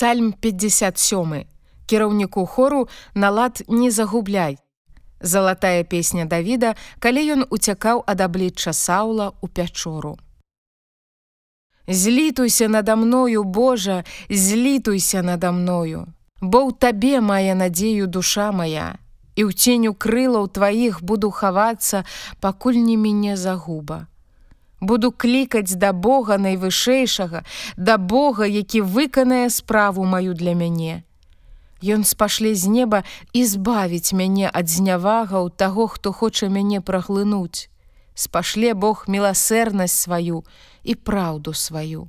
Псальм 57 кіраўніку хору налад не загубляй. Залатая песня Давіда, калі ён уцякаў ад аблічча Саула ў пячору. Злітуйся надо мною, Божа, злітуйся надо мною, Бо ў табе мае надзею душа моя, і ў ценю крылаў тваіх буду хавацца, пакуль не мяне загуба. Буду клікаць да Бога найвышэйшага, да Бога, які выканае справу маю для мяне. Ён спашле з неба і збавіць мяне ад знявагаў таго, хто хоча мяне праглынуць. Спашле Бог міласэрнасць сваю і праўду сваю.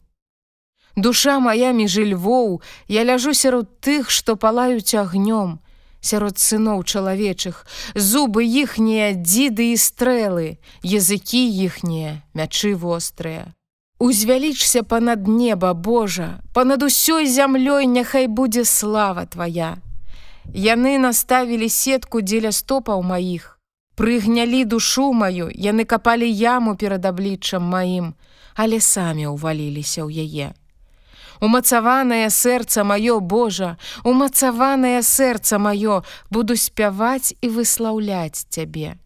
Душа моя між львоў, я ляжу сярод тых, што палаюць агнём, сярод сыноў чалавечых, зубы іхнія дзіды і стрэлы, языкі іхнія, мячы вострыя. Узвялічся панад неба, Божа, панад усёй зямлёй няхай будзе слава твоя. Яны наставілі сетку дзеля стопаў маіх. Прыгнялі душу маю, яны капалі яму перад абліччам маім, але самі ўваліліся ў яе. Умацаванае сэрца маё Божа, умацаванае сэрца маё, буду спяваць і выслаўляць цябе.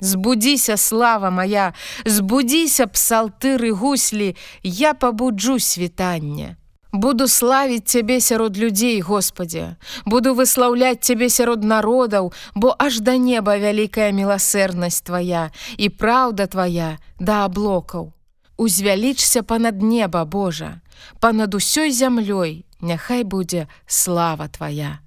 Збудзіся, слава моя, збудзіся псалтыры гуслі, я пабуджу світанне. Буду славіць цябе сярод людзей, Господе, буду выслаўляць цябе сярод народаў, бо аж да неба вялікая міласэрнасць твоя і праўда твоя да аблокаў. Узвялічся панад неба, Божа, панад усёй зямлёй, няхай будзе слава твоя.